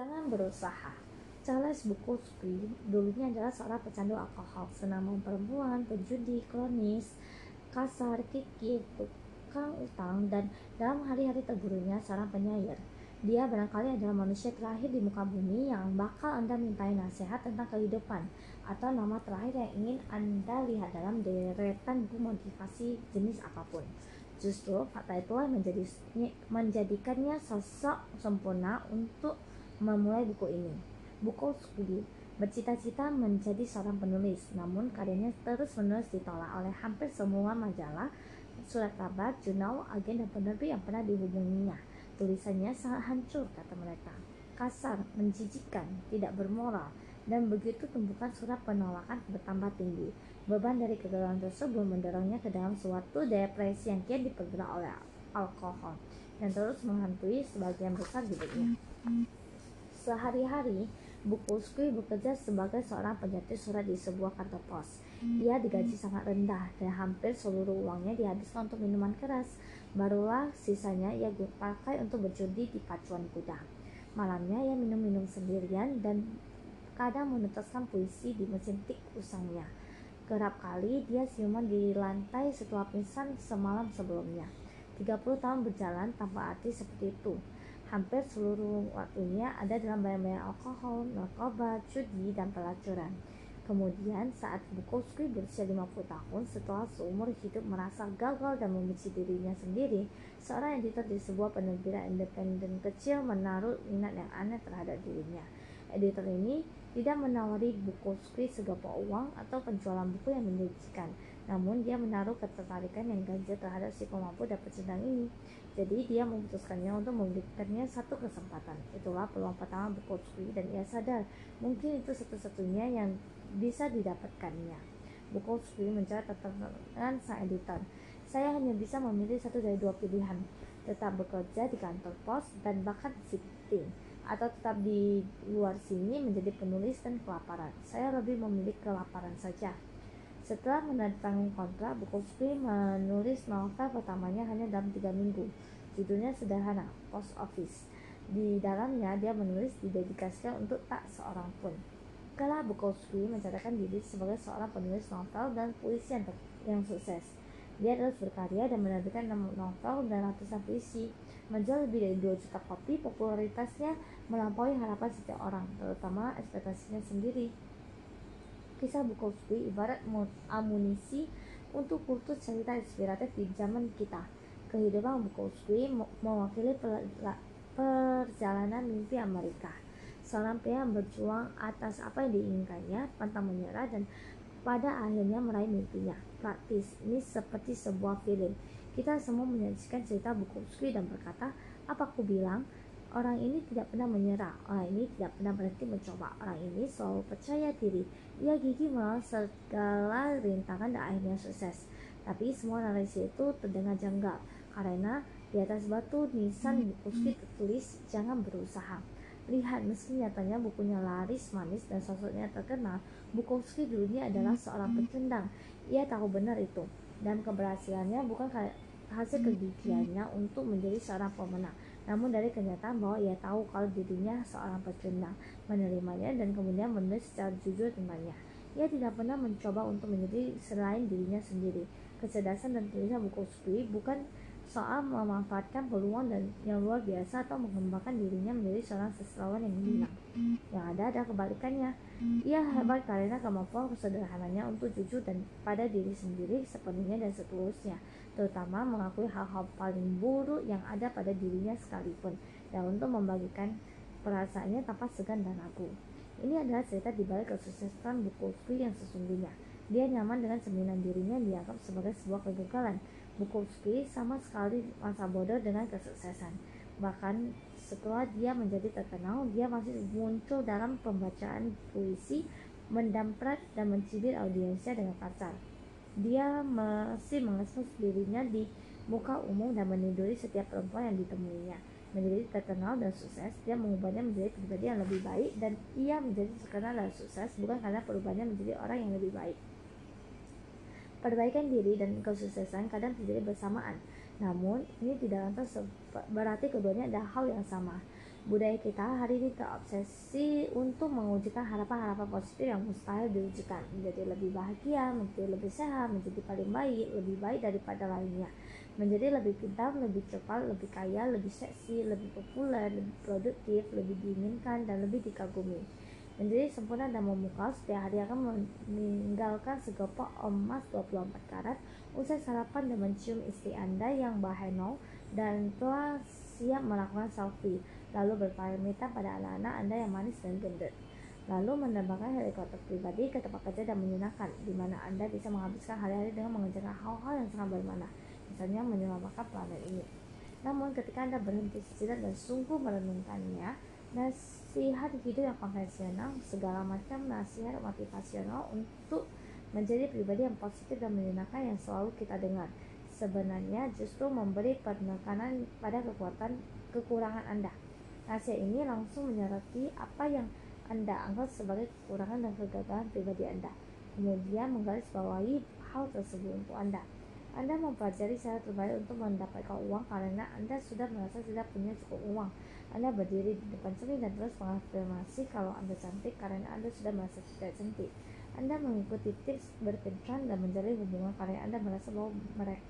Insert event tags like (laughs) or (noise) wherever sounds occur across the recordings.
Jangan berusaha. Charles Bukowski dulunya adalah seorang pecandu alkohol, senang perempuan, penjudi, kronis, kasar, kikir, tukang utang, dan dalam hari-hari terburunya seorang penyair. Dia barangkali adalah manusia terakhir di muka bumi yang bakal Anda mintai nasihat tentang kehidupan atau nama terakhir yang ingin Anda lihat dalam deretan buku motivasi jenis apa pun. Justru fakta itulah menjadi, menjadikannya sosok sempurna untuk memulai buku ini. Bukowski bercita-cita menjadi seorang penulis, namun karyanya terus-menerus ditolak oleh hampir semua majalah, surat kabar, jurnal, agen, dan penerbit yang pernah dihubunginya. Tulisannya sangat hancur, kata mereka. Kasar, menjijikan, tidak bermoral, dan begitu tumpukan surat penolakan bertambah tinggi. Beban dari kegagalan tersebut mendorongnya ke dalam suatu depresi yang kian diperberat oleh alkohol dan terus menghantui sebagian besar hidupnya. Sehari-hari, Bukowski bekerja sebagai seorang penjati surat di sebuah kantor pos. Ia digaji sangat rendah dan hampir seluruh uangnya dihabiskan untuk minuman keras. Barulah sisanya ia pakai untuk berjudi di pacuan kuda. Malamnya ia minum-minum sendirian dan kadang meneteskan puisi di mesin tik usangnya. Kerap kali dia siuman di lantai setelah pingsan semalam sebelumnya. 30 tahun berjalan tanpa arti seperti itu. Hampir seluruh waktunya ada dalam bayang-bayang alkohol, narkoba, judi, dan pelacuran. Kemudian saat Bukowski berusia 50 tahun setelah seumur hidup merasa gagal dan membenci dirinya sendiri, seorang editor di sebuah penerbitan independen kecil menaruh minat yang aneh terhadap dirinya. Editor ini tidak menawari Bukowski seberapa uang atau penjualan buku yang menjanjikan, namun dia menaruh ketertarikan yang ganjil terhadap si pemampu dapat sedang ini. Jadi dia memutuskannya untuk memberikannya satu kesempatan. Itulah peluang pertama Bukowski dan ia sadar mungkin itu satu-satunya yang bisa didapatkannya. Bukowski mencari keterangan sang editor. Saya hanya bisa memilih satu dari dua pilihan, tetap bekerja di kantor pos dan bahkan sitting atau tetap di luar sini menjadi penulis dan kelaparan. Saya lebih memilih kelaparan saja. Setelah menandatangani kontrak, Bukowski menulis novel pertamanya hanya dalam tiga minggu. Judulnya sederhana, Post Office. Di dalamnya dia menulis didedikasikan untuk tak seorang pun. Kala Bukowski mencatatkan diri sebagai seorang penulis novel dan puisi yang, yang sukses. Dia terus berkarya dan menerbitkan novel dan ratusan puisi. Menjual lebih dari 2 juta kopi, popularitasnya melampaui harapan setiap orang, terutama ekspektasinya sendiri. Kisah Bukowski ibarat amunisi untuk kultus cerita inspiratif di zaman kita. Kehidupan Bukowski mewakili perjalanan mimpi Amerika. Seorang pria berjuang atas apa yang diinginkannya, pantang menyerah dan pada akhirnya meraih mimpinya. Praktis, ini seperti sebuah film kita semua menyaksikan cerita Bukowski dan berkata, apa aku bilang? Orang ini tidak pernah menyerah, orang ini tidak pernah berhenti mencoba, orang ini selalu percaya diri. Ia gigih melawan segala rintangan dan akhirnya sukses. Tapi semua narasi itu terdengar janggal, karena di atas batu nisan Bukowski tertulis, jangan berusaha. Lihat, meski nyatanya bukunya laris manis dan sosoknya terkenal, Bukowski dulunya adalah seorang pecundang. Ia tahu benar itu dan keberhasilannya bukan hasil kegigihannya untuk menjadi seorang pemenang namun dari kenyataan bahwa ia tahu kalau dirinya seorang pecundang menerimanya dan kemudian menulis secara jujur tentangnya ia tidak pernah mencoba untuk menjadi selain dirinya sendiri kecerdasan dan tulisan buku Sui bukan soal memanfaatkan peluang dan yang luar biasa atau mengembangkan dirinya menjadi seorang sastrawan yang gila. Yang ada ada kebalikannya. Ia hebat karena kemampuan kesederhananya untuk jujur dan pada diri sendiri sepenuhnya dan setulusnya, terutama mengakui hal-hal paling buruk yang ada pada dirinya sekalipun dan untuk membagikan perasaannya tanpa segan dan ragu. Ini adalah cerita di balik kesuksesan buku yang sesungguhnya. Dia nyaman dengan sembilan dirinya yang dianggap sebagai sebuah kegagalan Bukowski sama sekali masa bodoh dengan kesuksesan. Bahkan setelah dia menjadi terkenal, dia masih muncul dalam pembacaan puisi, mendamprat dan mencibir audiensnya dengan kasar. Dia masih mengesus dirinya di muka umum dan meniduri setiap perempuan yang ditemuinya. Menjadi terkenal dan sukses, dia mengubahnya menjadi pribadi yang lebih baik dan ia menjadi terkenal dan sukses bukan karena perubahannya menjadi orang yang lebih baik. Perbaikan diri dan kesuksesan kadang terjadi bersamaan, namun ini tidak lantas berarti keduanya ada hal yang sama. Budaya kita hari ini terobsesi untuk mewujudkan harapan-harapan positif yang mustahil diwujudkan, menjadi lebih bahagia, menjadi lebih sehat, menjadi paling baik, lebih baik daripada lainnya, menjadi lebih pintar, lebih cepat, lebih kaya, lebih seksi, lebih populer, lebih produktif, lebih diinginkan, dan lebih dikagumi. Menjadi sempurna dan memukau setiap hari akan meninggalkan segopok emas 24 karat usai sarapan dan mencium istri Anda yang bahenol dan telah siap melakukan selfie lalu berpamitan pada anak-anak Anda yang manis dan gendut. Lalu menerbangkan helikopter pribadi ke tempat kerja dan menyenangkan, di mana Anda bisa menghabiskan hari-hari dengan mengerjakan hal-hal yang sangat bermakna, misalnya menyelamatkan planet ini. Namun ketika Anda berhenti sejenak dan sungguh merenungkannya, nasihat hidup yang konvensional, segala macam nasihat motivasional untuk menjadi pribadi yang positif dan menyenangkan yang selalu kita dengar sebenarnya justru memberi penekanan pada kekuatan kekurangan Anda. Nasihat ini langsung menyoroti apa yang Anda anggap sebagai kekurangan dan kegagalan pribadi Anda. Kemudian menggarisbawahi hal tersebut untuk Anda. Anda mempelajari cara terbaik untuk mendapatkan uang karena Anda sudah merasa tidak punya cukup uang. Anda berdiri di depan cermin dan terus mengafirmasi kalau Anda cantik karena Anda sudah merasa tidak cantik. Anda mengikuti tips berkencan dan menjalin hubungan karena Anda merasa bahwa mereka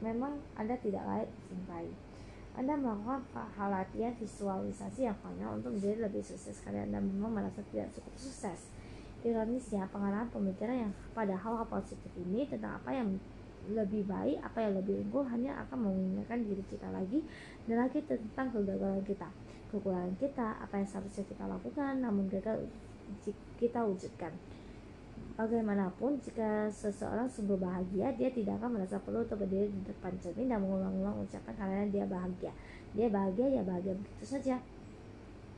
memang Anda tidak layak dicintai. Anda melakukan hal latihan visualisasi yang konyol untuk menjadi lebih sukses karena Anda memang merasa tidak cukup sukses. Ironisnya, pengalaman pemikiran yang pada hal-hal positif ini tentang apa yang lebih baik, apa yang lebih unggul hanya akan mengingatkan diri kita lagi dan lagi tentang kegagalan kita, kekurangan kita, apa yang seharusnya kita lakukan namun gagal kita wujudkan. Bagaimanapun, jika seseorang sungguh bahagia, dia tidak akan merasa perlu untuk berdiri di depan cermin dan mengulang-ulang ucapan karena dia bahagia. Dia bahagia, ya bahagia begitu saja.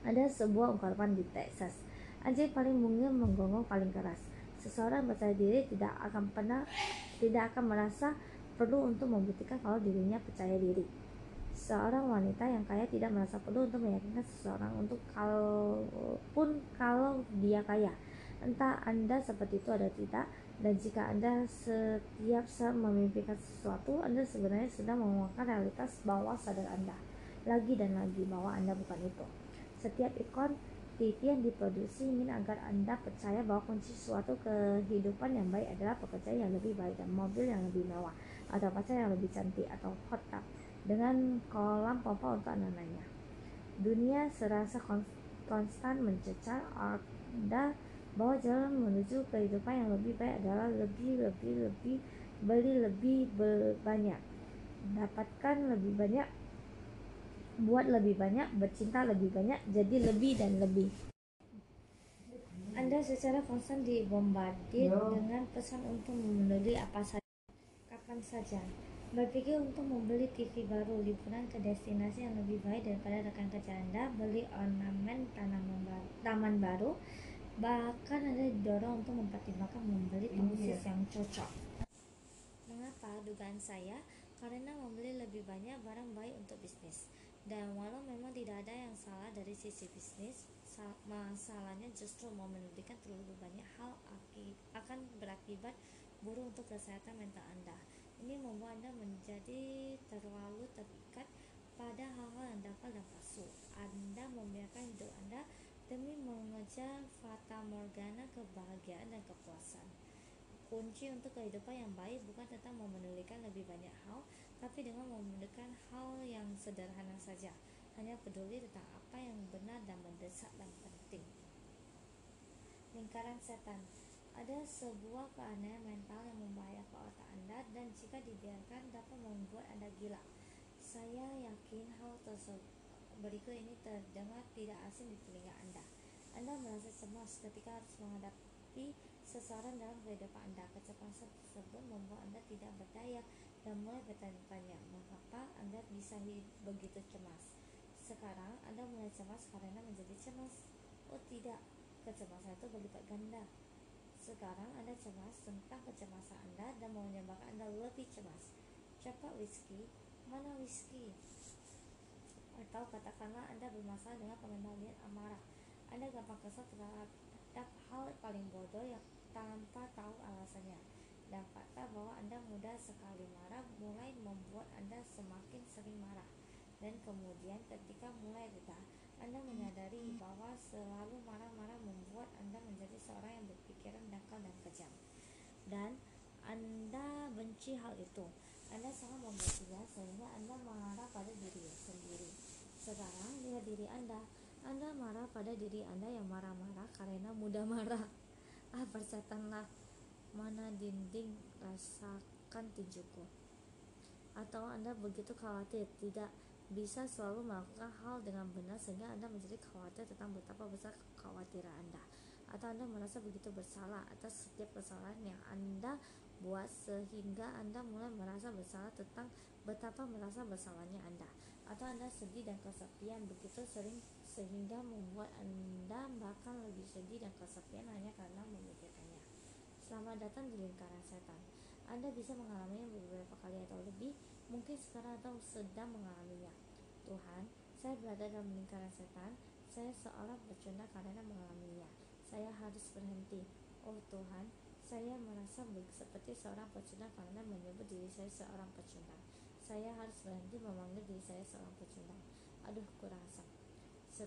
Ada sebuah ungkapan di Texas. Anjing paling mungil menggonggong paling keras. Seseorang percaya diri tidak akan pernah tidak akan merasa perlu untuk membuktikan kalau dirinya percaya diri. Seorang wanita yang kaya tidak merasa perlu untuk meyakinkan seseorang untuk kalaupun kalau dia kaya Entah Anda seperti itu atau tidak, dan jika Anda setiap saat memimpikan sesuatu, Anda sebenarnya sedang menguangkan realitas bawah sadar Anda lagi dan lagi bahwa Anda bukan itu. Setiap ikon TV yang diproduksi ingin agar Anda percaya bahwa kunci suatu kehidupan yang baik adalah pekerjaan yang lebih baik dan mobil yang lebih mewah atau pacar yang lebih cantik atau hot dengan kolam pompa untuk anak-anaknya. Dunia serasa konstan mencecar Anda bahwa jalan menuju kehidupan yang lebih baik adalah lebih lebih lebih beli lebih banyak dapatkan lebih banyak buat lebih banyak bercinta lebih banyak jadi lebih dan lebih. Anda secara konstan dibombardir dengan pesan untuk membeli apa saja kapan saja. Berpikir untuk membeli TV baru liburan ke destinasi yang lebih baik daripada rekan kerja Anda beli ornamen tanaman baru, taman baru Bahkan ada didorong untuk mempertimbangkan membeli tongsis iya. yang cocok. Mengapa dugaan saya? Karena membeli lebih banyak barang baik untuk bisnis. Dan walau memang tidak ada yang salah dari sisi bisnis, masalahnya justru mau menelitikan terlalu banyak hal akan berakibat buruk untuk kesehatan mental Anda. Ini membuat Anda menjadi terlalu terikat pada hal-hal yang dapat dan palsu. Anda membiarkan hidup Anda demi mengejar fata morgana kebahagiaan dan kepuasan. Kunci untuk kehidupan yang baik bukan tentang memenulikan lebih banyak hal, tapi dengan memenulikan hal yang sederhana saja. Hanya peduli tentang apa yang benar dan mendesak dan penting. Lingkaran setan ada sebuah keanehan mental yang membahayakan otak Anda dan jika dibiarkan dapat membuat Anda gila. Saya yakin hal tersebut berikut ini terdengar tidak asing di telinga Anda. Anda merasa cemas ketika harus menghadapi seseorang dalam kehidupan Anda. Kecemasan tersebut membuat Anda tidak berdaya dan mulai bertanya-tanya, mengapa Anda bisa begitu cemas? Sekarang Anda mulai cemas karena menjadi cemas. Oh tidak, kecemasan itu berlipat ganda. Sekarang Anda cemas tentang kecemasan Anda dan mau menyebabkan Anda lebih cemas. Cepat whisky, mana whisky? Atau katakanlah Anda bermasalah dengan pengendalian amarah. Anda gampang kesal terhadap hal paling bodoh yang tanpa tahu alasannya. Dan fakta bahwa Anda mudah sekali marah mulai membuat Anda semakin sering marah. Dan kemudian ketika mulai reda, Anda menyadari bahwa selalu marah-marah membuat Anda menjadi seorang yang berpikiran dangkal dan kejam. Dan Anda benci hal itu. Anda sangat membencinya sehingga Anda marah pada diri sendiri. Sekarang lihat diri Anda. Anda marah pada diri Anda yang marah-marah karena mudah marah. (laughs) Ah, persetanlah mana dinding rasakan tinjuku. Atau Anda begitu khawatir, tidak bisa selalu melakukan hal dengan benar sehingga Anda menjadi khawatir tentang betapa besar kekhawatiran Anda atau Anda merasa begitu bersalah atas setiap kesalahan yang Anda buat sehingga Anda mulai merasa bersalah tentang betapa merasa bersalahnya Anda atau Anda sedih dan kesepian begitu sering sehingga membuat Anda bahkan lebih sedih dan kesepian hanya karena memikirkannya Selamat datang di lingkaran setan anda bisa mengalaminya beberapa kali atau lebih, mungkin sekarang atau sedang mengalaminya. Tuhan, saya berada dalam lingkaran setan, saya seorang pecundang karena mengalaminya. Saya harus berhenti. Oh Tuhan, saya merasa seperti seorang pecundang karena menyebut diri saya seorang pecundang. Saya harus berhenti memanggil diri saya seorang pecundang. Aduh, kurasa.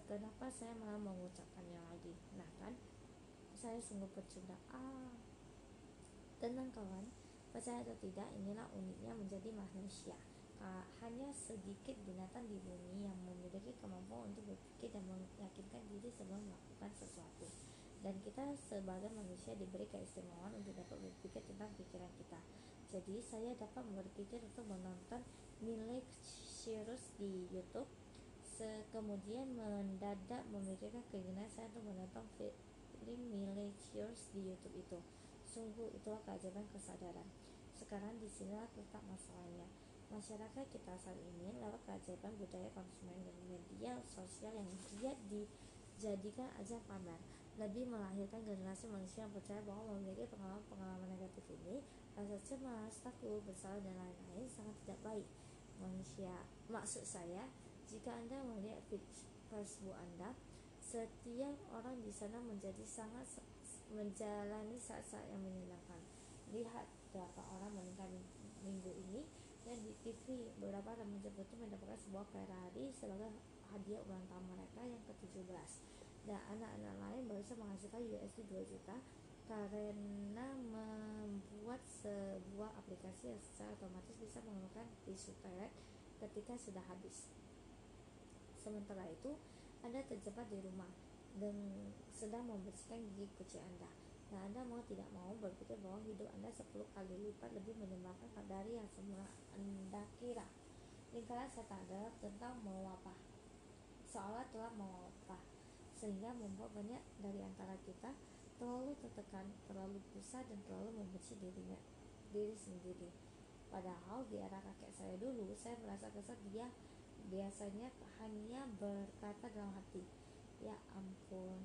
Kenapa saya malah mengucapkannya lagi? Nah kan, saya sungguh pecundang. Ah, tenang kawan Percaya atau tidak, inilah uniknya menjadi manusia. Hanya sedikit binatang di bumi yang memiliki kemampuan untuk berpikir dan meyakinkan diri sebelum melakukan sesuatu. Dan kita sebagai manusia diberi keistimewaan untuk dapat berpikir tentang pikiran kita. Jadi saya dapat berpikir untuk menonton Miley Cyrus di YouTube. Kemudian mendadak memikirkan keinginan saya untuk menonton film Miley Cyrus di YouTube itu. Sungguh itulah keajaiban kesadaran. Sekarang di sinilah letak masalahnya. Masyarakat kita saat ini lewat keajaiban budaya konsumen dan media sosial yang dia dijadikan aja pamer lebih melahirkan generasi manusia yang percaya bahwa memiliki pengalaman-pengalaman negatif ini rasa cemas, takut, bersalah dan lain-lain sangat tidak baik manusia maksud saya jika anda melihat Facebook anda setiap orang di sana menjadi sangat menjalani saat-saat yang menyenangkan. Lihat berapa orang meninggal minggu ini dan di TV beberapa remaja itu mendapatkan sebuah Ferrari sebagai hadiah ulang tahun mereka yang ke-17 dan anak-anak lain baru saja menghasilkan USD 2 juta karena membuat sebuah aplikasi yang secara otomatis bisa menggunakan tisu toilet ketika sudah habis. Sementara itu, Anda terjebak di rumah dan sedang membersihkan gigi kucing Anda. Dan Anda mau tidak mau berpikir bahwa hidup Anda 10 kali lipat lebih menyenangkan dari yang semula Anda kira. Lingkaran setan adalah tentang mau apa. Seolah telah mau. Sehingga membuat banyak dari antara kita terlalu tertekan, terlalu pusat dan terlalu membenci dirinya, diri sendiri. Padahal di era kakek saya dulu, saya merasa kesal dia biasanya hanya berkata dalam hati, ya ampun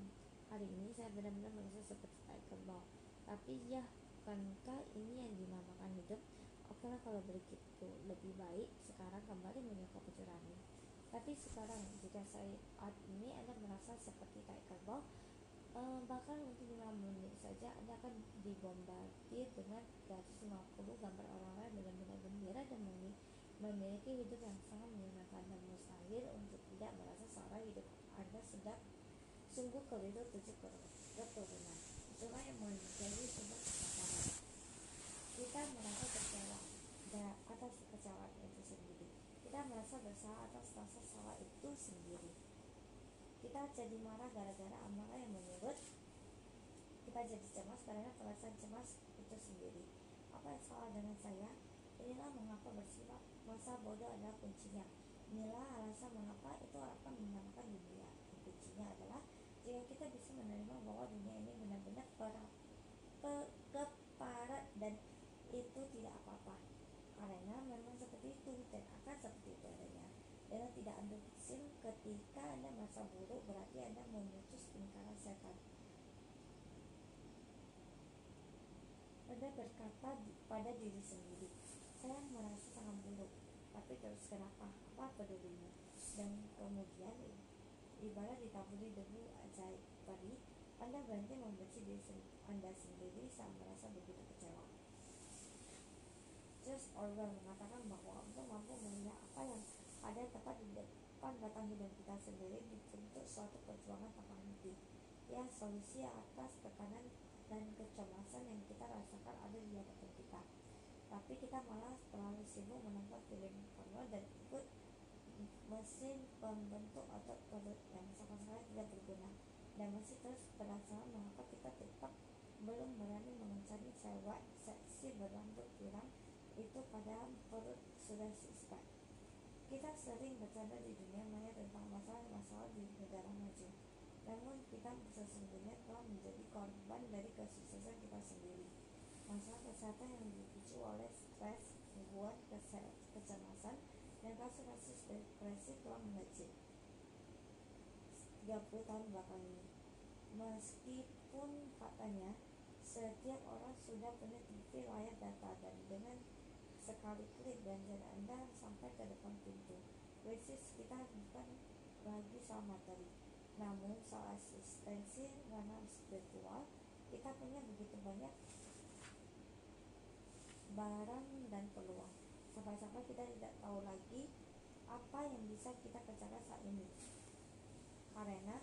hari ini saya benar-benar merasa seperti tai kerbau tapi ya bukankah ini yang dinamakan hidup? Oke kalau begitu lebih baik sekarang kembali menyuka kecurangan tapi sekarang jika saya saat ini anda merasa seperti tai kerbau eh, bahkan untuk 5 menit saja anda akan dibombardir dengan 350 gambar orang-orang dengan benar gembira dan memiliki hidup yang sangat menyenangkan dan mustahil untuk tidak merasa seorang hidup anda sedang sungguh keliru tujuh keturunan itulah yang menjadi sebuah kesalahan kita merasa kecewa atas kekecewaan itu sendiri. Kita merasa bersalah atas rasa salah itu sendiri. Kita jadi marah gara-gara amarah yang menyebut kita jadi cemas karena perasaan cemas itu sendiri. Apa yang salah dengan saya? Inilah mengapa bersifat masa bodoh adalah kuncinya. Inilah alasan mengapa itu akan menamakan dunia. Kuncinya adalah jika kita bisa menerima bahwa dunia ini benar-benar keparat dan itu tidak apa-apa. Karena memang seperti itu dan akan seperti itu adanya. Dengan tidak ambil pusing ketika anda merasa buruk berarti anda memutus lingkaran setan. Anda berkata pada diri sendiri saya merasa sangat buruk tapi terus kenapa? Apa pedulinya dan kemudian ibarat ditaburi debu ajaib padi anda berhenti membenci diri anda sendiri saat merasa begitu kecewa. Just Orwell mengatakan bahwa untuk mampu melihat apa yang ada tepat di kehidupan batang hidup kita sendiri dituntut suatu perjuangan tanpa henti. Ya, solusi atas tekanan dan kecemasan yang kita rasakan ada di hadapan kita. Tapi kita malah terlalu sibuk menonton film porno dan ikut mesin pembentuk otot perut yang sama sekali tidak berguna dan masih terus penasaran mengapa kita tetap belum berani mengencani cewek seksi berambut pirang itu pada perut sudah six kita sering bercanda di dunia maya tentang masalah-masalah di negara maju. Namun kita sesungguhnya telah menjadi korban dari kesuksesan kita sendiri. Masalah kesehatan yang dipicu oleh stres, gangguan kecemasan, dan kasus-kasus depresi telah melejit 30 tahun belakang ini. Meskipun faktanya setiap orang sudah punya TV layar data dan dengan sekali klik belanjaan Anda sampai ke depan pintu. Krisis kita bukan lagi soal materi, namun soal asistensi ranah spiritual. Kita punya begitu banyak barang dan peluang. Sampai-sampai kita tidak tahu lagi apa yang bisa kita kerjakan saat ini. Karena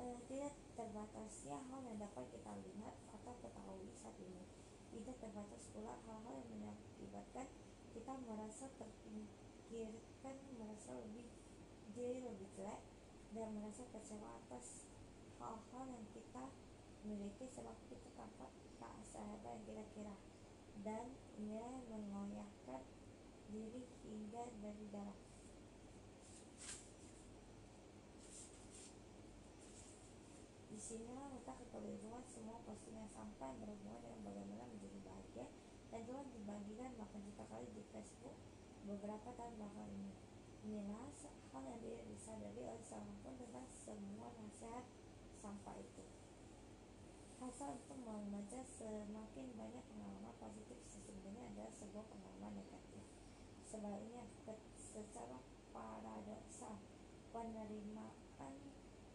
eh, tidak terbatasnya hal yang dapat kita lihat atau ketahui saat ini. Tidak terbatas pula hal-hal yang mengakibatkan kita merasa terpinggirkan, merasa lebih diri lebih jelek dan merasa kecewa atas hal-hal yang kita miliki sebab kita tampak tak sehebat yang kita kira dan inilah yang diri hingga dari dalam. Di sinilah letak kekeliruan semua postingan sampai berhubungan dengan bagaimana menjadi bahagia dan telah dibagikan bahkan juta kali di Facebook beberapa tahun belakang ini. Inilah hal yang tidak disadari oleh pun tentang semua nasihat sampah itu. Hasal untuk mengejar semakin banyak pengalaman positif sesungguhnya adalah sebuah pengalaman negatif. Sebaliknya, secara paradoksal, penerimaan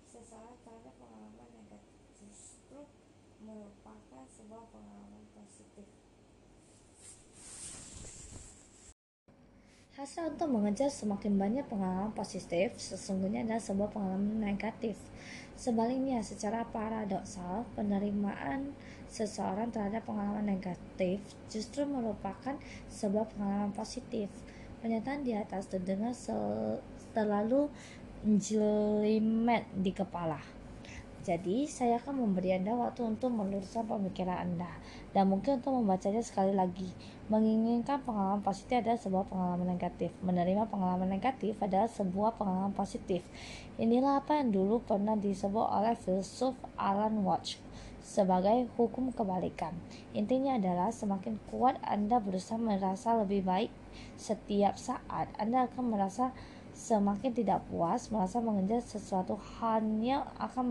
seseorang terhadap merupakan sebuah pengalaman positif. Hasrat untuk mengejar semakin banyak pengalaman positif sesungguhnya adalah sebuah pengalaman negatif. Sebaliknya, secara paradoksal, penerimaan seseorang terhadap pengalaman negatif justru merupakan sebuah pengalaman positif. Pernyataan di atas terdengar terlalu jelimet di kepala. Jadi, saya akan memberi Anda waktu untuk meluruskan pemikiran Anda dan mungkin untuk membacanya sekali lagi. Menginginkan pengalaman positif adalah sebuah pengalaman negatif. Menerima pengalaman negatif adalah sebuah pengalaman positif. Inilah apa yang dulu pernah disebut oleh filsuf Alan Watts sebagai hukum kebalikan. Intinya adalah semakin kuat Anda berusaha merasa lebih baik setiap saat, Anda akan merasa semakin tidak puas merasa mengejar sesuatu hanya akan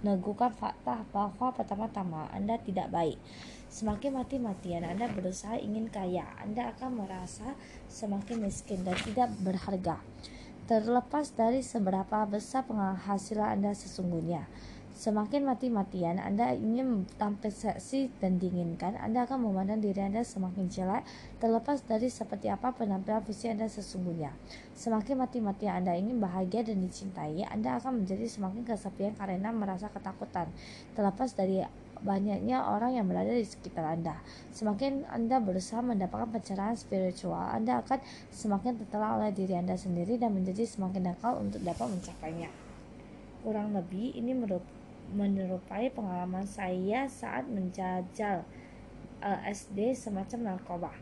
meneguhkan fakta bahwa pertama-tama Anda tidak baik. Semakin mati-matian Anda berusaha ingin kaya, Anda akan merasa semakin miskin dan tidak berharga. Terlepas dari seberapa besar penghasilan Anda sesungguhnya, Semakin mati-matian Anda ingin tampil seksi dan diinginkan, Anda akan memandang diri Anda semakin jelek terlepas dari seperti apa penampilan fisik Anda sesungguhnya. Semakin mati-matian Anda ingin bahagia dan dicintai, Anda akan menjadi semakin kesepian karena merasa ketakutan terlepas dari banyaknya orang yang berada di sekitar Anda. Semakin Anda berusaha mendapatkan pencerahan spiritual, Anda akan semakin tertelah oleh diri Anda sendiri dan menjadi semakin nakal untuk dapat mencapainya. Kurang lebih ini merupakan menyerupai pengalaman saya saat menjajal LSD semacam narkoba.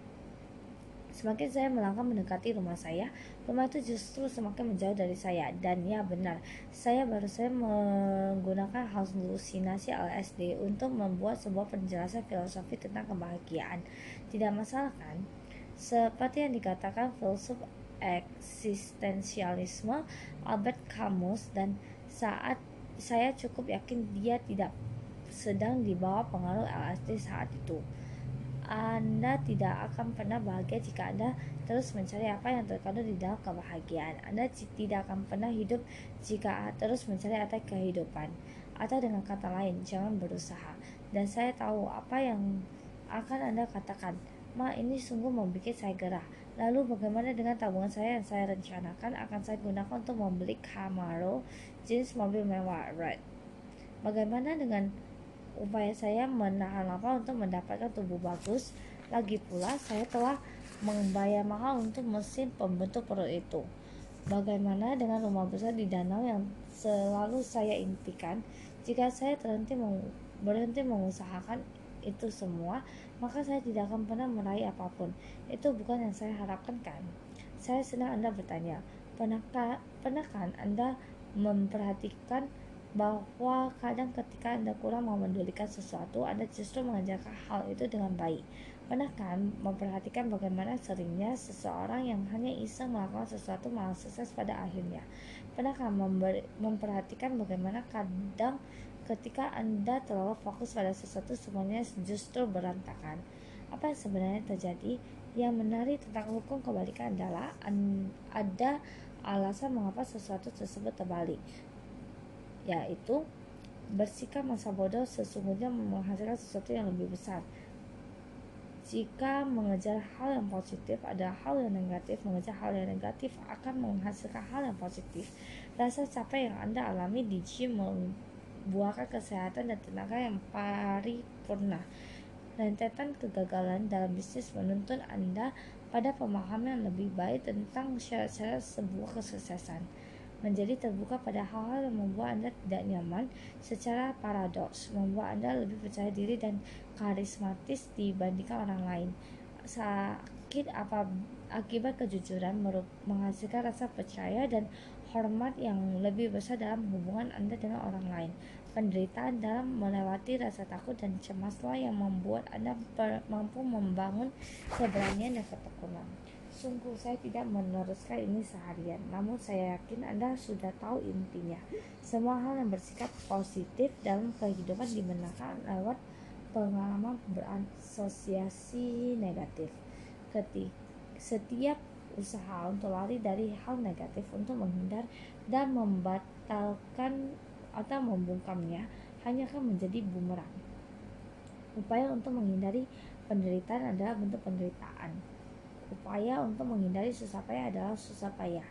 Semakin saya melangkah mendekati rumah saya, rumah itu justru semakin menjauh dari saya. Dan ya benar, saya baru saja menggunakan halusinasi LSD untuk membuat sebuah penjelasan filosofi tentang kebahagiaan. Tidak masalah kan? Seperti yang dikatakan filsuf eksistensialisme Albert Camus dan saat saya cukup yakin dia tidak sedang dibawa pengaruh LSD saat itu. Anda tidak akan pernah bahagia jika Anda terus mencari apa yang terkandung di dalam kebahagiaan. Anda tidak akan pernah hidup jika terus mencari arti kehidupan. Atau dengan kata lain, jangan berusaha. Dan saya tahu apa yang akan Anda katakan. Ma, ini sungguh membuat saya gerah. Lalu bagaimana dengan tabungan saya yang saya rencanakan akan saya gunakan untuk membeli Camaro jenis mobil mewah Red. Bagaimana dengan upaya saya menahan lapar untuk mendapatkan tubuh bagus? Lagi pula saya telah membayar mahal untuk mesin pembentuk perut itu. Bagaimana dengan rumah besar di danau yang selalu saya impikan? Jika saya terhenti berhenti mengusahakan itu semua, maka saya tidak akan pernah meraih apa pun. Itu bukan yang saya harapkan kan? Saya senang Anda bertanya, pernahkah, pernah kan Anda memperhatikan bahwa kadang ketika Anda kurang memedulikan sesuatu, Anda justru mengajarkan hal itu dengan baik. Pernah kan memperhatikan bagaimana seringnya seseorang yang hanya iseng melakukan sesuatu malah sukses pada akhirnya? Pernah kan memperhatikan bagaimana kadang ketika Anda terlalu fokus pada sesuatu semuanya justru berantakan. Apa yang sebenarnya terjadi? Yang menarik tentang hukum kebalikan adalah ada alasan mengapa sesuatu tersebut terbalik, yaitu bersikap masa bodoh sesungguhnya menghasilkan sesuatu yang lebih besar. Jika mengejar hal yang positif ada hal yang negatif, mengejar hal yang negatif akan menghasilkan hal yang positif. Rasa capek yang Anda alami di gym buahkan kesehatan dan tenaga yang paripurna. Rentetan kegagalan dalam bisnis menuntun Anda pada pemahaman yang lebih baik tentang syarat-syarat sebuah kesuksesan. Menjadi terbuka pada hal-hal yang membuat Anda tidak nyaman secara paradoks, membuat Anda lebih percaya diri dan karismatis dibandingkan orang lain. Sakit apa akibat kejujuran menghasilkan rasa percaya dan hormat yang lebih besar dalam hubungan Anda dengan orang lain. Penderitaan dalam melewati rasa takut dan cemaslah yang membuat Anda mampu membangun keberanian dan ketekunan. Sungguh saya tidak meneruskan ini seharian, namun saya yakin Anda sudah tahu intinya. Semua hal yang bersikap positif dalam kehidupan dimenangkan lewat pengalaman berasosiasi negatif. Ketika setiap usaha untuk lari dari hal negatif untuk menghindar dan membatalkan atau membungkamnya hanya akan menjadi bumerang. Upaya untuk menghindari penderitaan adalah bentuk penderitaan. Upaya untuk menghindari susah payah adalah susah payah.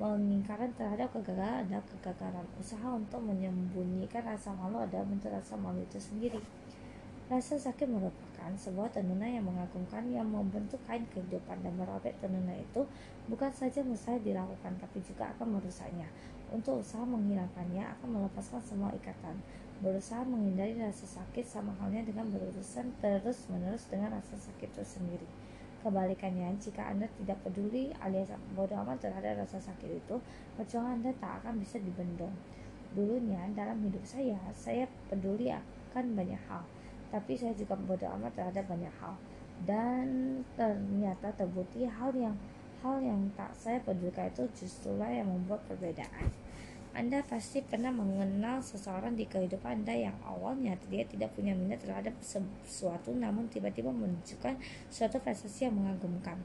Mengingkarkan terhadap kegagalan adalah kegagalan. Usaha untuk menyembunyikan rasa malu adalah bentuk rasa malu itu sendiri. Rasa sakit merupakan sebuah tenunan yang mengagumkan yang membentuk kain kehidupan dan merobek tenunan itu bukan saja mustahil dilakukan tapi juga akan merusaknya. Untuk usaha menghilangkannya akan melepaskan semua ikatan. Berusaha menghindari rasa sakit sama halnya dengan berurusan terus-menerus dengan rasa sakit itu sendiri. Kebalikannya, jika Anda tidak peduli alias bodoh amat terhadap rasa sakit itu, perjuangan Anda tak akan bisa dibendung. Dulunya dalam hidup saya, saya peduli akan banyak hal tapi saya juga bodoh amat terhadap banyak hal dan ternyata terbukti hal yang hal yang tak saya pedulikan itu justrulah yang membuat perbedaan. Anda pasti pernah mengenal seseorang di kehidupan Anda yang awalnya dia tidak punya minat terhadap sesuatu namun tiba-tiba menunjukkan suatu prestasi yang mengagumkan.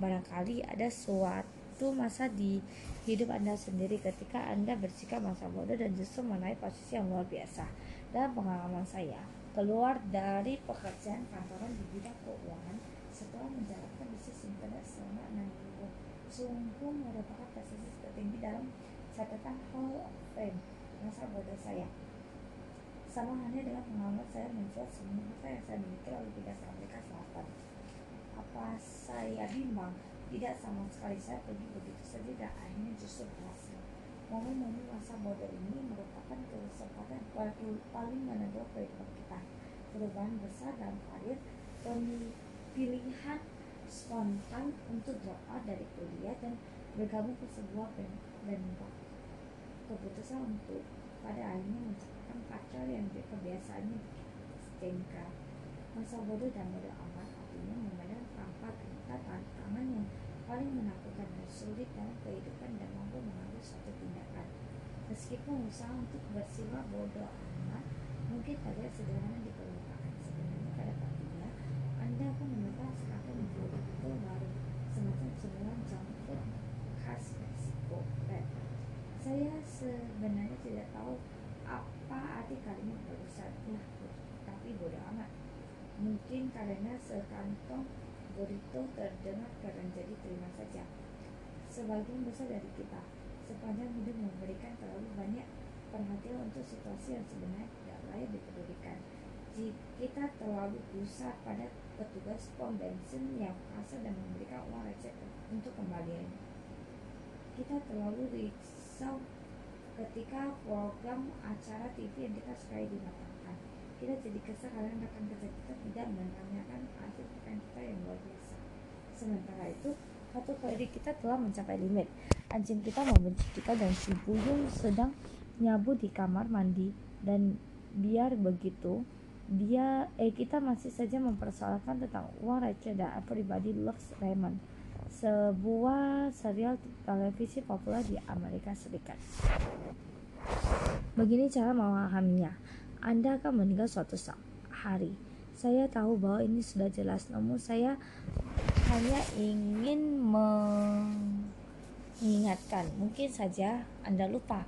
Barangkali ada suatu masa di hidup Anda sendiri ketika Anda bersikap masa bodoh dan justru menaik posisi yang luar biasa. Dalam pengalaman saya, keluar dari pekerjaan kantoran di bidang keuangan setelah menjalankan bisnis internet selama enam minggu. Sungguh merupakan prestasi tertinggi dalam catatan Hall of Fame masa bodoh saya. Sama halnya dengan pengalaman saya menjual semua harta yang saya miliki lalu tidak ke Amerika Selatan. Apa saya bimbang? Tidak sama sekali saya pergi begitu saja dan akhirnya justru berhasil. Momen-momen masa bodoh ini merupakan kesempatan paling menentukan kehidupan kita. Perubahan besar dalam karir, pilihan spontan untuk drop out dari kuliah dan bergabung ke sebuah band Keputusan untuk pada akhirnya menciptakan pacar yang kebiasaannya stengka. Masa bodoh dan bodoh amat artinya memandang tanpa tantangan yang paling menakutkan dan sulit dalam kehidupan dan mampu mengambil suatu tindakan. Meskipun usaha untuk bersifat bodoh amat mungkin terlihat sederhana di permukaan, sebenarnya pada partinya Anda akan menemukan serangkaian betul baru semacam sebuah jangkut khas Meksiko. Saya sebenarnya tidak tahu apa arti kalimat barusan ya, tapi bodoh amat. Mungkin karena sekantong burrito terdengar keren jadi terima saja. Sebagian besar dari kita sepanjang hidup memberikan terlalu banyak perhatian untuk situasi yang sebenarnya tidak layak dipedulikan. Jika kita terlalu besar pada petugas pom bensin yang kasar dan memberikan uang receh untuk kembalian. Kita terlalu risau ketika program acara TV yang kita sukai dimatangkan. Kita jadi kesal karena rekan kerja kita tidak menanyakan akhir pekan kita yang luar biasa. Sementara itu, kartu kredit kita telah mencapai limit. Anjing kita membenci kita dan si buyung sedang nyabu di kamar mandi dan biar begitu dia eh kita masih saja mempersoalkan tentang uang receh dan pribadi Lux Raymond sebuah serial televisi populer di Amerika Serikat. Begini cara memahaminya. Anda akan meninggal suatu hari. Saya tahu bahwa ini sudah jelas, namun saya hanya ingin mengingatkan. Mungkin saja Anda lupa.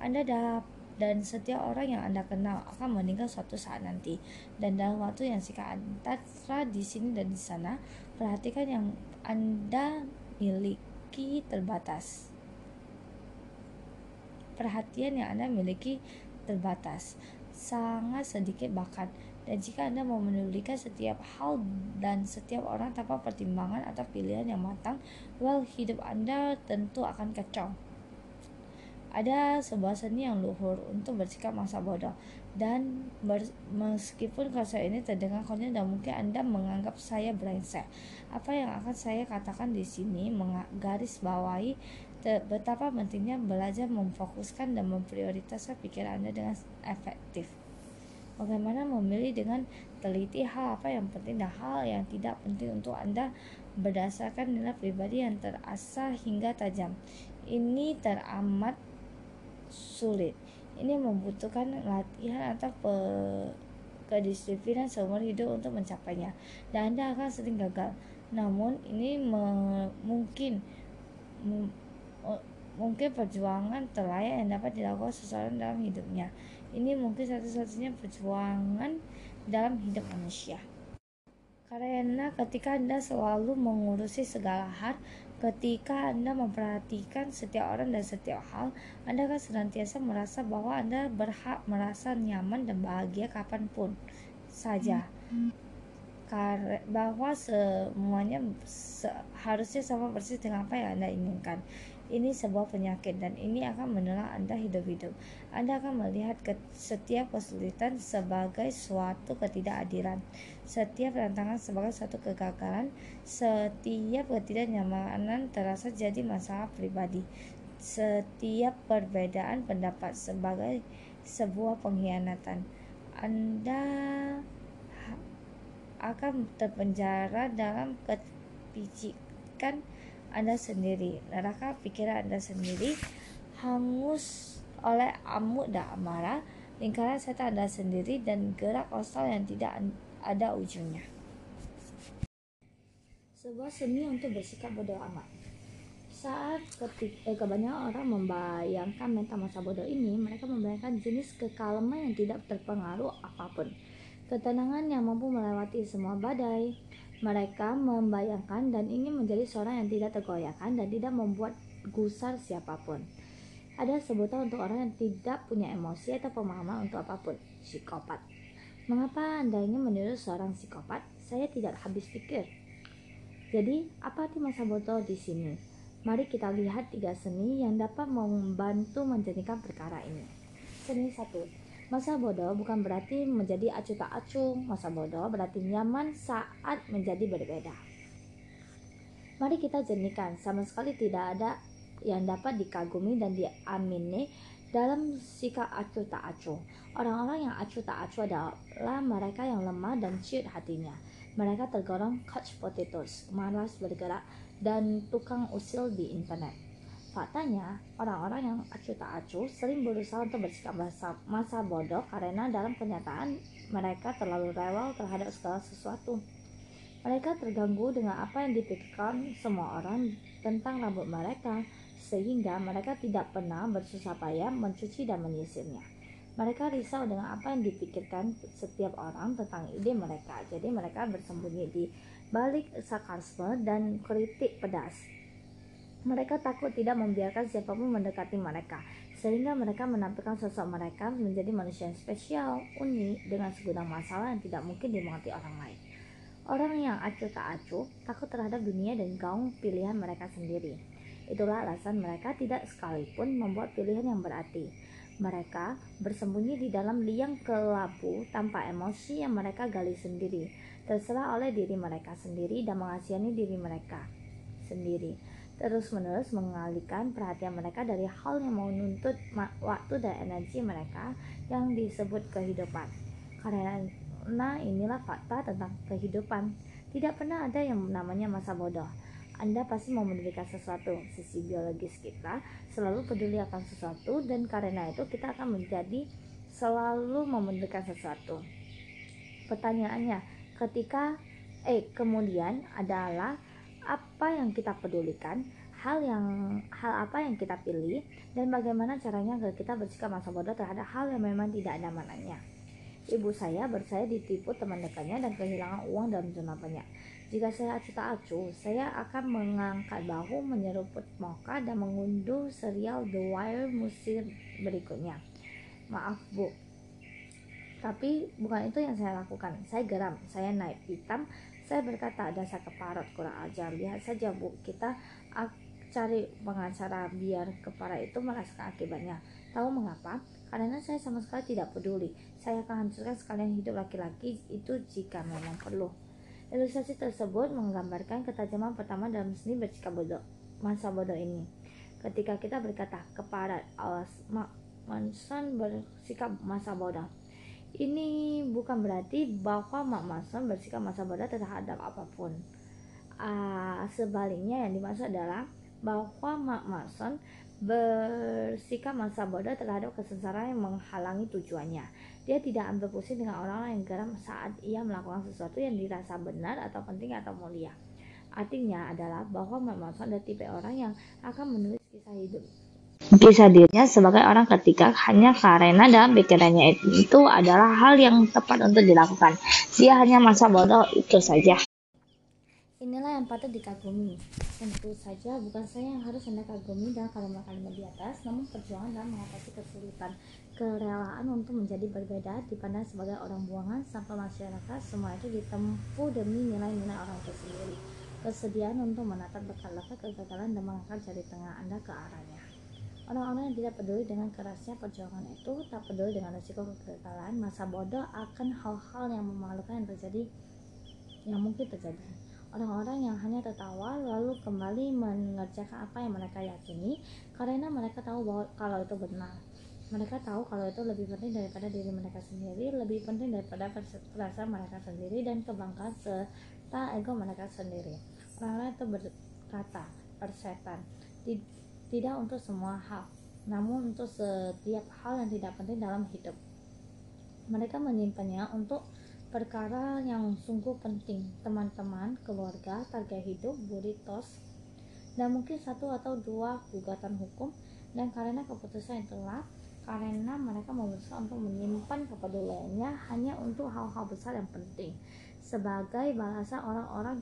Anda dapat dan setiap orang yang Anda kenal akan meninggal suatu saat nanti. Dan dalam waktu yang singkat antara di sini dan di sana, perhatikan yang Anda miliki terbatas. Perhatian yang Anda miliki terbatas, sangat sedikit bahkan. Dan jika Anda mau menuliskan setiap hal dan setiap orang tanpa pertimbangan atau pilihan yang matang, well, hidup Anda tentu akan kacau. Ada sebuah seni yang luhur untuk bersikap masa bodoh dan meskipun kata ini terdengar konyol dan mungkin Anda menganggap saya brengsek. Apa yang akan saya katakan di sini menggaris bawahi betapa pentingnya belajar memfokuskan dan memprioritaskan pikiran Anda dengan efektif. Bagaimana memilih dengan teliti hal apa yang penting dan hal yang tidak penting untuk Anda berdasarkan nilai pribadi yang terasa hingga tajam. Ini teramat sulit. Ini membutuhkan latihan atau pe kedisiplinan seumur hidup untuk mencapainya dan Anda akan sering gagal. Namun ini mungkin mungkin perjuangan terlayak yang dapat dilakukan seseorang dalam hidupnya. Ini mungkin satu-satunya perjuangan dalam hidup manusia. Karena ketika Anda selalu mengurusi segala hal, Ketika Anda memperhatikan setiap orang dan setiap hal, Anda akan senantiasa merasa bahwa Anda berhak merasa nyaman dan bahagia kapan pun saja. Bahwa semuanya harusnya sama persis dengan apa yang Anda inginkan. Ini sebuah penyakit dan ini akan menelan Anda hidup-hidup. Anda akan melihat setiap kesulitan sebagai suatu ketidakadilan, setiap tantangan sebagai suatu kegagalan, setiap ketidaknyamanan terasa jadi masalah pribadi, setiap perbedaan pendapat sebagai sebuah pengkhianatan. Anda akan terpenjara dalam kepicikan anda sendiri, neraka pikiran Anda sendiri hangus oleh amuk dan amarah, lingkaran setan Anda sendiri dan gerak kosong yang tidak ada ujungnya. Sebuah seni untuk bersikap bodoh amat. Saat ketik, eh, kebanyakan orang membayangkan mental masa bodoh ini, mereka membayangkan jenis kekalaman yang tidak terpengaruh apa pun. Ketenangan yang mampu melewati semua badai, mereka membayangkan dan ingin menjadi seorang yang tidak tergoyahkan dan tidak membuat gusar siapa pun. Ada sebutan untuk orang yang tidak punya emosi atau pemahaman untuk apa pun, psikopat. Mengapa Anda ingin meniru seorang psikopat? Saya tidak habis pikir. Jadi, apa arti masa bodoh di sini? Mari kita lihat tiga seni yang dapat membantu menjadikan perkara ini. Seni satu, Masa bodoh bukan berarti menjadi acuh tak acuh. Masa bodoh berarti nyaman saat menjadi berbeda. Mari kita jernihkan, sama sekali tidak ada yang dapat dikagumi dan diamini dalam sikap acuh tak acuh. Orang-orang yang acuh tak acuh adalah mereka yang lemah dan ciut hatinya. Mereka tergolong couch potatoes, malas bergerak, dan tukang usil di internet. Faktanya, orang-orang yang acuh tak acuh sering berusaha untuk bersikap masa, masa bodoh karena dalam kenyataan mereka terlalu rewel terhadap segala sesuatu. Mereka terganggu dengan apa yang dipikirkan semua orang tentang rambut mereka, sehingga mereka tidak pernah bersusah payah mencuci dan menyisirnya. Mereka risau dengan apa yang dipikirkan setiap orang tentang ide mereka, jadi mereka bersembunyi di balik sarkasme dan kritik pedas. Mereka takut tidak membiarkan siapa pun mendekati mereka, sehingga mereka menampilkan sosok mereka menjadi manusia yang spesial, unik, dengan segudang masalah yang tidak mungkin dimengerti orang lain. Orang yang acuh tak acuh takut terhadap dunia dan gaung pilihan mereka sendiri. Itulah alasan mereka tidak sekalipun membuat pilihan yang berarti. Mereka bersembunyi di dalam liang kelabu tanpa emosi yang mereka gali sendiri, terserah oleh diri mereka sendiri dan mengasihani diri mereka sendiri terus-menerus mengalihkan perhatian mereka dari hal yang menuntut waktu dan energi mereka yang disebut kehidupan. Karena inilah fakta tentang kehidupan. Tidak pernah ada yang namanya masa bodoh. Anda pasti mau mendirikan sesuatu. Sisi biologis kita selalu peduli akan sesuatu dan karena itu kita akan menjadi selalu memendirikan sesuatu. Pertanyaannya, ketika eh kemudian adalah apa yang kita pedulikan, hal yang hal apa yang kita pilih, dan bagaimana caranya agar kita bersikap masa bodoh terhadap hal yang memang tidak ada mananya. Ibu saya bersaya ditipu teman dekatnya dan kehilangan uang dalam jumlah banyak. Jika saya acuh tak acuh, saya akan mengangkat bahu, menyeruput moka, dan mengunduh serial The Wire musim berikutnya. Maaf bu, tapi bukan itu yang saya lakukan. Saya geram, saya naik hitam, saya berkata, dasar keparot kurang ajar. Lihat saja bu, kita cari pengacara biar kepala itu merasakan akibatnya. Tahu mengapa? Karena saya sama sekali tidak peduli. Saya akan hancurkan sekalian hidup laki-laki itu jika memang perlu. Ilustrasi tersebut menggambarkan ketajaman pertama dalam seni bersikap bodoh masa bodoh ini. Ketika kita berkata kepada alas Manson bersikap masa bodoh, ini bukan berarti bahwa Mak Mason bersikap masa bodoh terhadap apa pun. Uh, sebaliknya yang dimaksud adalah bahwa Mak Mason bersikap masa bodoh terhadap kesengsaraan yang menghalangi tujuannya. Dia tidak ambil pusing dengan orang-orang yang geram saat ia melakukan sesuatu yang dirasa benar atau penting atau mulia. Artinya adalah bahwa Mak Mason adalah tipe orang yang akan menulis kisah hidup kisah dirinya sebagai orang ketika hanya karena dalam pikirannya itu adalah hal yang tepat untuk dilakukan. Dia hanya masa bodoh itu saja. Inilah yang patut dikagumi. Tentu saja bukan saya yang harus Anda kagumi dan kalimat-kalimat di atas, namun perjuangan dalam mengatasi kesulitan, kerelaan untuk menjadi berbeda dipandang sebagai orang buangan sampai masyarakat, semua itu ditempuh demi nilai-nilai orang itu. Kesediaan untuk menatap bekal-bekal kegagalan dan mengangkat jari tengah Anda ke arahnya. Orang-orang yang tidak peduli dengan kerasnya perjuangan itu, tak peduli dengan risiko kegagalan, masa bodoh akan hal-hal yang memalukan yang terjadi, yang mungkin terjadi. Orang-orang yang hanya tertawa lalu kembali mengerjakan apa yang mereka yakini karena mereka tahu bahwa kalau itu benar. Mereka tahu kalau itu lebih penting daripada diri mereka sendiri, lebih penting daripada perasaan mereka sendiri dan kebanggaan serta ego mereka sendiri. Orang-orang itu berkata, persetan, tidak untuk semua hal, namun untuk setiap hal yang tidak penting dalam hidup. Mereka menyimpannya untuk perkara yang sungguh penting, teman-teman, keluarga, target hidup, buritos, dan mungkin satu atau dua gugatan hukum dan karena keputusan itulah karena mereka memutuskan untuk menyimpan kepeduliannya hanya untuk hal-hal besar yang penting sebagai balasan orang-orang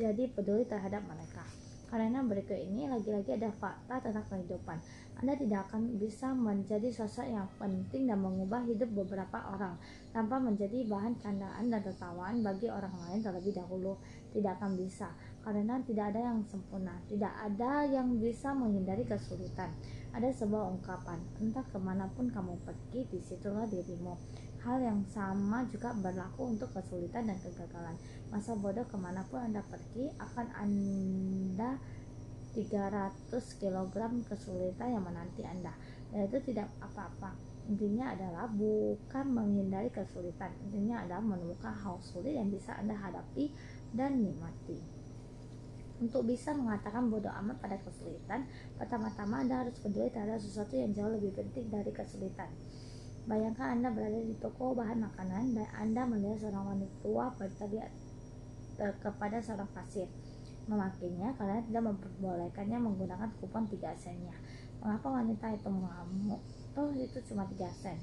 jadi peduli terhadap mereka. Karena berikut ini lagi-lagi ada fakta tentang kehidupan. Anda tidak akan bisa menjadi sosok yang penting dan mengubah hidup beberapa orang tanpa menjadi bahan candaan dan tertawaan bagi orang lain terlebih dahulu. Tidak akan bisa, karena tidak ada yang sempurna, tidak ada yang bisa menghindari kesulitan. Ada sebuah ungkapan, entah ke mana pun kamu pergi, di situlah dirimu. Hal yang sama juga berlaku untuk kesulitan dan kegagalan. Masa bodoh ke mana pun Anda pergi akan Anda 300 kg kesulitan yang menanti Anda. Dan itu tidak apa-apa. Intinya adalah bukan menghindari kesulitan. Intinya adalah menemukan hal sulit yang bisa Anda hadapi dan nikmati. Untuk bisa mengatakan bodoh amat pada kesulitan, pertama-tama Anda harus peduli terhadap sesuatu yang jauh lebih penting dari kesulitan Bayangkan Anda berada di toko bahan makanan dan Anda melihat seorang wanita tua berteriak kepada seorang kasir memakinya karena tidak memperbolehkannya menggunakan kupon 3 sennya. Mengapa wanita itu mengamuk? Toh itu cuma 3 sen.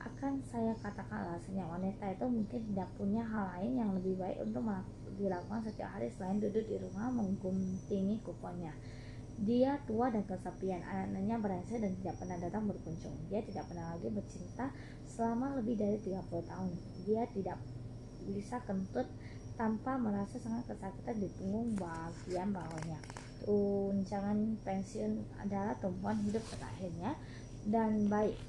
akan saya katakan alasannya wanita itu mungkin tidak punya hal lain yang lebih baik untuk dilakukan setiap hari selain duduk di rumah mengguntingi kuponnya. Dia tua dan kesepian, anaknya berhasil dan tidak pernah datang berkunjung. Dia tidak pernah lagi bercinta selama lebih dari 30 tahun. Dia tidak bisa kentut tanpa merasa sangat kesakitan di punggung bagian bawahnya. Tunjangan pensiun adalah tumpuan hidup terakhirnya dan baik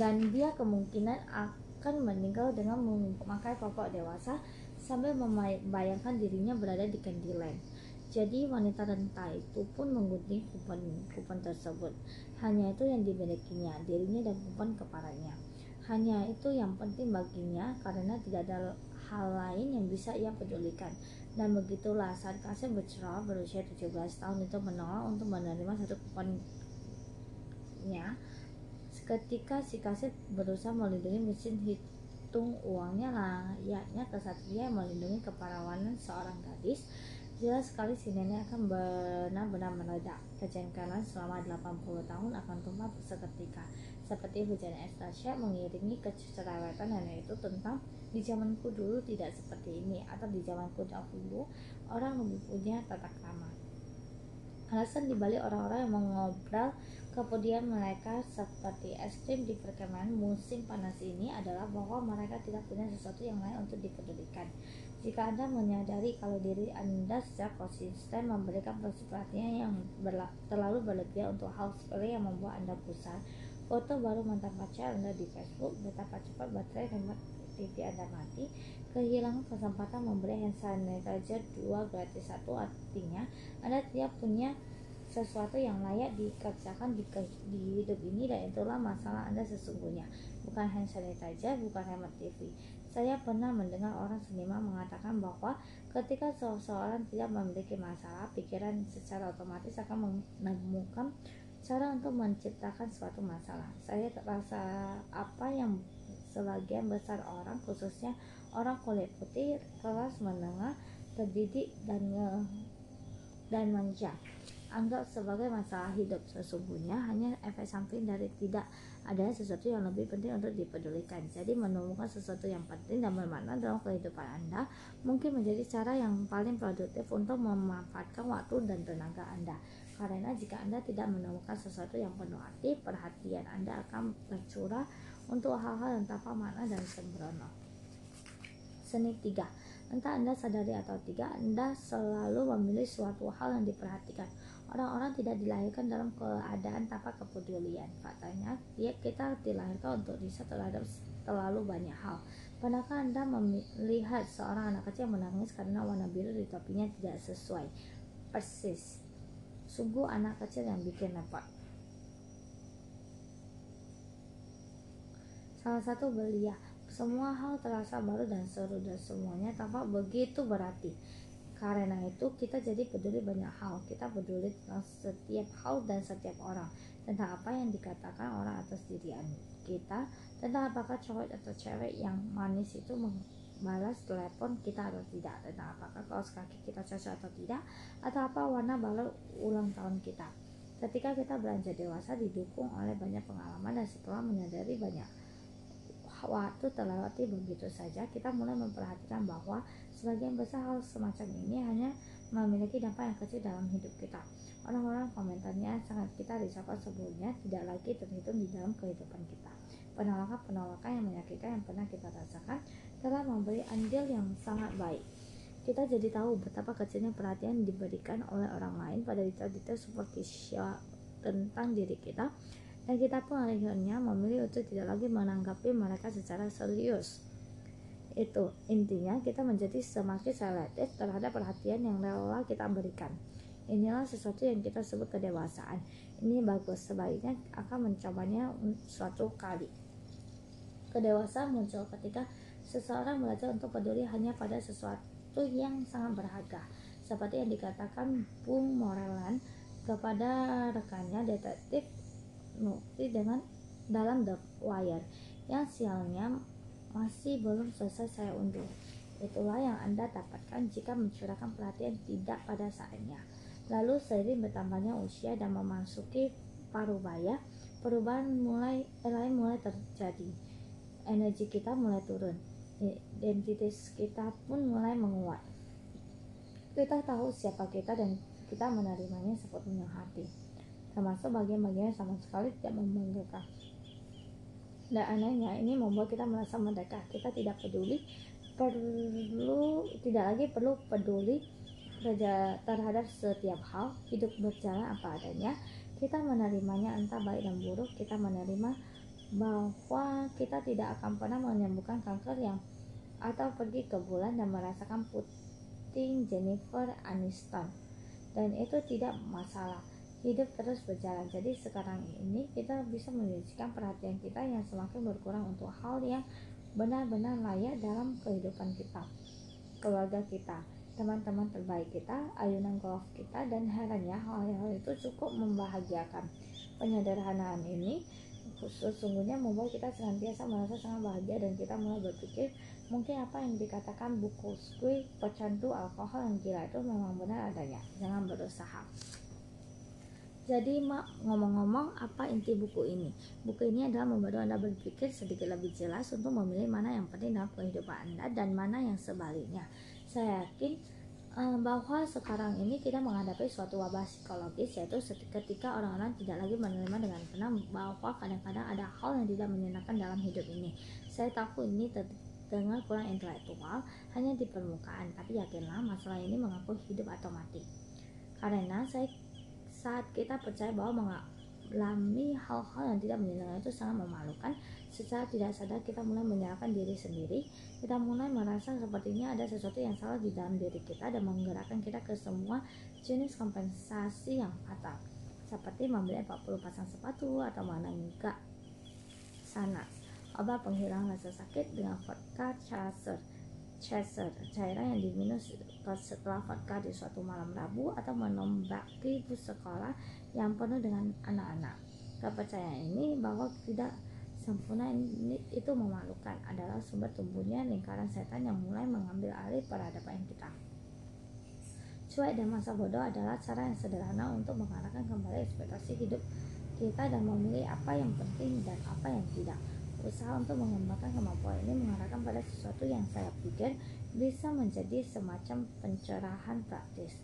dan dia kemungkinan akan meninggal dengan memakai popok dewasa sambil membayangkan dirinya berada di Candyland. Jadi wanita renta itu pun menggunting kupon kupon tersebut. Hanya itu yang dimilikinya, dirinya dan kupon kepalanya. Hanya itu yang penting baginya karena tidak ada hal lain yang bisa ia pedulikan. Dan begitulah saat Kasih bercerah berusia 17 tahun itu menolak untuk menerima satu kuponnya Ketika si kasir berusaha melindungi mesin hitung uangnya layaknya kesatria melindungi keperawanan seorang gadis, jelas sekali si nenek akan benar-benar meledak. Kejengkelan selama 80 tahun akan tumpah seketika. Seperti hujan es dahsyat mengiringi kecerewetan nenek itu tentang di zamanku dulu tidak seperti ini atau di zamanku dahulu orang lebih punya tata krama. Alasan dibalik orang-orang yang mengobrol Kemudian mereka seperti es krim di perkemahan musim panas ini adalah bahwa mereka tidak punya sesuatu yang lain untuk dipedulikan. Jika Anda menyadari kalau diri Anda secara konsisten memberikan perhatian yang berla terlalu berlebihan untuk hal sepele yang membuat Anda pusat, foto baru mantan pacar Anda di Facebook, betapa cepat baterai hemat TV Anda mati, kehilangan kesempatan membeli hand sanitizer 2 gratis. Satu artinya Anda tidak punya sesuatu yang layak dikerjakan di, di hidup ini dan itulah masalah Anda sesungguhnya. Bukan hand sanitizer, bukan hemat TV saya pernah mendengar orang seniman mengatakan bahwa ketika seseorang tidak memiliki masalah pikiran secara otomatis akan menemukan cara untuk menciptakan suatu masalah. Saya terasa apa yang sebagian besar orang khususnya orang kulit putih kelas menengah terdidik dan dan manja. Anggap sebagai masalah hidup sesungguhnya hanya efek samping dari tidak ada sesuatu yang lebih penting untuk dipedulikan. Jadi menemukan sesuatu yang penting dan bermakna dalam kehidupan anda mungkin menjadi cara yang paling produktif untuk memanfaatkan waktu dan tenaga anda karena jika anda tidak menemukan sesuatu yang penuh arti perhatian anda akan tercurah untuk hal-hal yang tanpa makna dan sembrono seni tiga entah anda sadari atau tidak anda selalu memilih suatu hal yang diperhatikan Orang-orang tidak dilahirkan dalam keadaan tanpa kepedulian. Faktanya, dia kita dilahirkan untuk riset terhadap terlalu banyak hal. Pernahkah Anda melihat seorang anak kecil menangis karena warna biru di topinya tidak sesuai? Persis. Sungguh anak kecil yang bikin repot. Salah satu belia, semua hal terasa baru dan seru dan semuanya tampak begitu berarti karena itu kita jadi peduli banyak hal. Kita peduli tentang setiap hal dan setiap orang. Tentang apa yang dikatakan orang atas diri kita. Tentang apakah cowok atau cewek yang manis itu membalas telepon kita atau tidak. Tentang apakah kaos kaki kita cocok atau tidak. Atau apa warna balon ulang tahun kita. Ketika kita beranjak dewasa didukung oleh banyak pengalaman dan setelah menyadari banyak waktu terlewati begitu saja, kita mulai memperhatikan bahwa sebagian besar hal semacam ini hanya memiliki dampak yang kecil dalam hidup kita. Orang-orang komentarnya sangat kita risaukan sebelumnya tidak lagi terhitung di dalam kehidupan kita. Penolakan-penolakan yang menyakitkan yang pernah kita rasakan telah memberi andil yang sangat baik. Kita jadi tahu betapa kecilnya perhatian diberikan oleh orang lain pada detail-detail seperti tentang diri kita dan kita pun akhirnya memilih untuk tidak lagi menanggapi mereka secara serius. Itu intinya kita menjadi semakin selektif terhadap perhatian yang rela kita berikan. Inilah sesuatu yang kita sebut kedewasaan. Ini bagus sebaiknya akan mencobanya suatu kali. Kedewasaan muncul ketika seseorang belajar untuk peduli hanya pada sesuatu yang sangat berharga seperti yang dikatakan Bung Moreland kepada rekannya detektif Nukti dengan dalam The Wire yang sialnya masih belum selesai saya undur. Itulah yang Anda dapatkan jika mencurahkan perhatian tidak pada saatnya. Lalu seiring bertambahnya usia dan memasuki paruh baya, perubahan mulai lain mulai terjadi energi kita mulai turun identitas kita pun mulai menguat. Kita tahu siapa kita dan kita menerimanya sepenuhnya hati. Termasuk bagian-bagian yang sama sekali tidak membanggakan. Dan anehnya ini membuat kita merasa merdeka. Kita tidak peduli perlu tidak lagi perlu peduli terhadap setiap hal hidup berjalan apa adanya. Kita menerimanya entah baik dan buruk kita menerima bahwa kita tidak akan pernah menyembuhkan kanker yang atau pergi ke bulan dan merasakan puting Jennifer Aniston. Dan itu tidak masalah. Hidup terus berjalan. Jadi sekarang ini kita bisa menunjukkan perhatian kita yang semakin berkurang untuk hal yang benar-benar layak dalam kehidupan kita keluarga kita teman-teman terbaik kita ayunan golf kita dan herannya hal-hal itu cukup membahagiakan. Penyederhanaan ini sesungguhnya membuat kita senantiasa merasa sangat bahagia dan kita mulai berpikir mungkin apa yang dikatakan buku squid pecandu alkohol yang gila itu memang benar adanya jangan berusaha jadi mak ngomong-ngomong apa inti buku ini? Buku ini adalah membantu Anda berpikir sedikit lebih jelas untuk memilih mana yang penting dalam kehidupan Anda dan mana yang sebaliknya. Saya yakin um, bahwa sekarang ini kita menghadapi suatu wabah psikologis yaitu ketika orang-orang tidak lagi menerima dengan tenang bahwa kadang-kadang ada hal yang tidak menyenangkan dalam hidup ini. Saya tahu ini terdengar kurang intelektual hanya di permukaan, tapi yakinlah masalah ini mengaku hidup atau mati. Karena saya saat kita percaya bahwa mengalami hal-hal yang tidak menyenangkan itu sangat memalukan secara tidak sadar kita mulai menyalahkan diri sendiri. Kita mulai merasa sepertinya ada sesuatu yang salah di dalam diri kita dan menggerakkan kita ke semua jenis kompensasi yang fatal. Seperti membeli 40 pasang sepatu atau mana enggak. Sana obat penghilang rasa sakit dengan vodka chaser chaser cairan yang diminum setelah vodka di suatu malam Rabu atau menombaki bus sekolah yang penuh dengan anak-anak. Kepercayaan ini bahwa tidak sempurna ini itu memalukan adalah sumber tumbuhnya lingkaran setan yang mulai mengambil alih peradaban kita. Cuek dan masa bodoh adalah cara yang sederhana untuk mengarahkan kembali ekspektasi hidup kita dan memilih apa yang penting dan apa yang tidak. Usaha untuk mengembangkan kemampuan ini mengarahkan pada sesuatu yang saya pikir bisa menjadi semacam pencerahan praktis.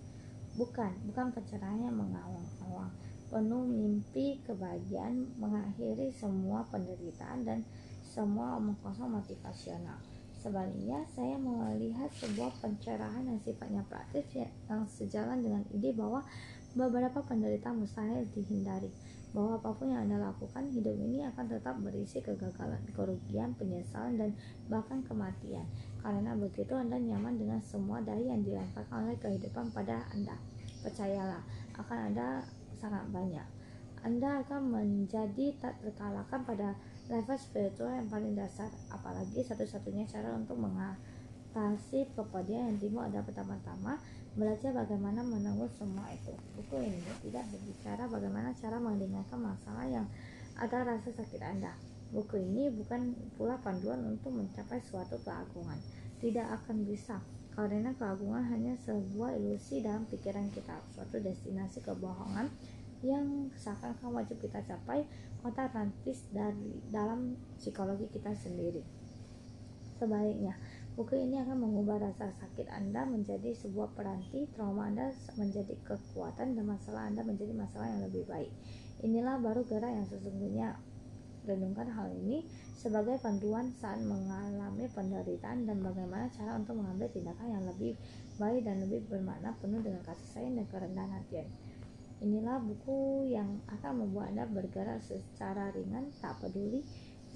Bukan, bukan pencerahan yang mengawang-awang, penuh mimpi kebahagiaan, mengakhiri semua penderitaan dan semua omong kosong motivasional. Sebaliknya, saya melihat sebuah pencerahan yang sifatnya praktis yang sejalan dengan ide bahwa beberapa penderitaan mustahil dihindari bahwa apa pun yang Anda lakukan, hidup ini akan tetap berisi kegagalan, kerugian, penyesalan, dan bahkan kematian. Karena begitu Anda nyaman dengan semua daya yang dilemparkan oleh kehidupan pada Anda. Percayalah, akan ada sangat banyak. Anda akan menjadi tak terkalahkan pada level spiritual yang paling dasar. Apalagi satu-satunya cara untuk mengatasi kepedihan yang timbul adalah pertama-tama belajar bagaimana menanggung semua itu. Buku ini tidak berbicara bagaimana cara meringankan masalah yang ada rasa sakit Anda. Buku ini bukan pula panduan untuk mencapai suatu keagungan. Tidak akan bisa, karena keagungan hanya sebuah ilusi dalam pikiran kita, suatu destinasi kebohongan yang seakan-akan wajib kita capai kota rantis dari dalam psikologi kita sendiri. Sebaliknya, Buku ini akan mengubah rasa sakit Anda menjadi sebuah peranti, trauma Anda menjadi kekuatan, dan masalah Anda menjadi masalah yang lebih baik. Inilah baru gerak yang sesungguhnya. Renungkan hal ini sebagai panduan saat mengalami penderitaan dan bagaimana cara untuk mengambil tindakan yang lebih baik dan lebih bermakna penuh dengan kasih sayang dan kerendahan hati. Inilah buku yang akan membuat Anda bergerak secara ringan, tak peduli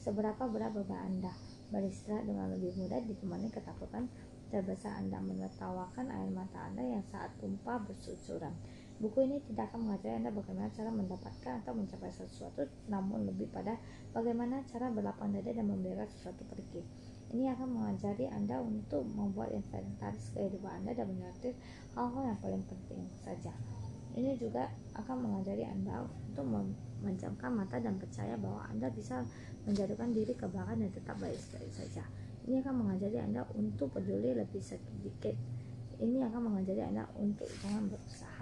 seberapa berat beban Anda beristirahat dengan lebih mudah ditemani ketakutan terbesar Anda menertawakan air mata Anda yang saat tumpah bersusuran. Buku ini tidak akan mengajari Anda bagaimana cara mendapatkan atau mencapai sesuatu, namun lebih pada bagaimana cara berlapang dada dan membiarkan sesuatu pergi. Ini akan mengajari Anda untuk membuat inventaris kehidupan Anda dan menyortir hal-hal yang paling penting saja. Ini juga akan mengajari Anda untuk memejamkan mata dan percaya bahwa Anda bisa menjatuhkan diri ke belakang dan tetap baik-baik saja. Ini akan mengajari Anda untuk peduli lebih sedikit. Ini akan mengajari Anda untuk jangan berusaha.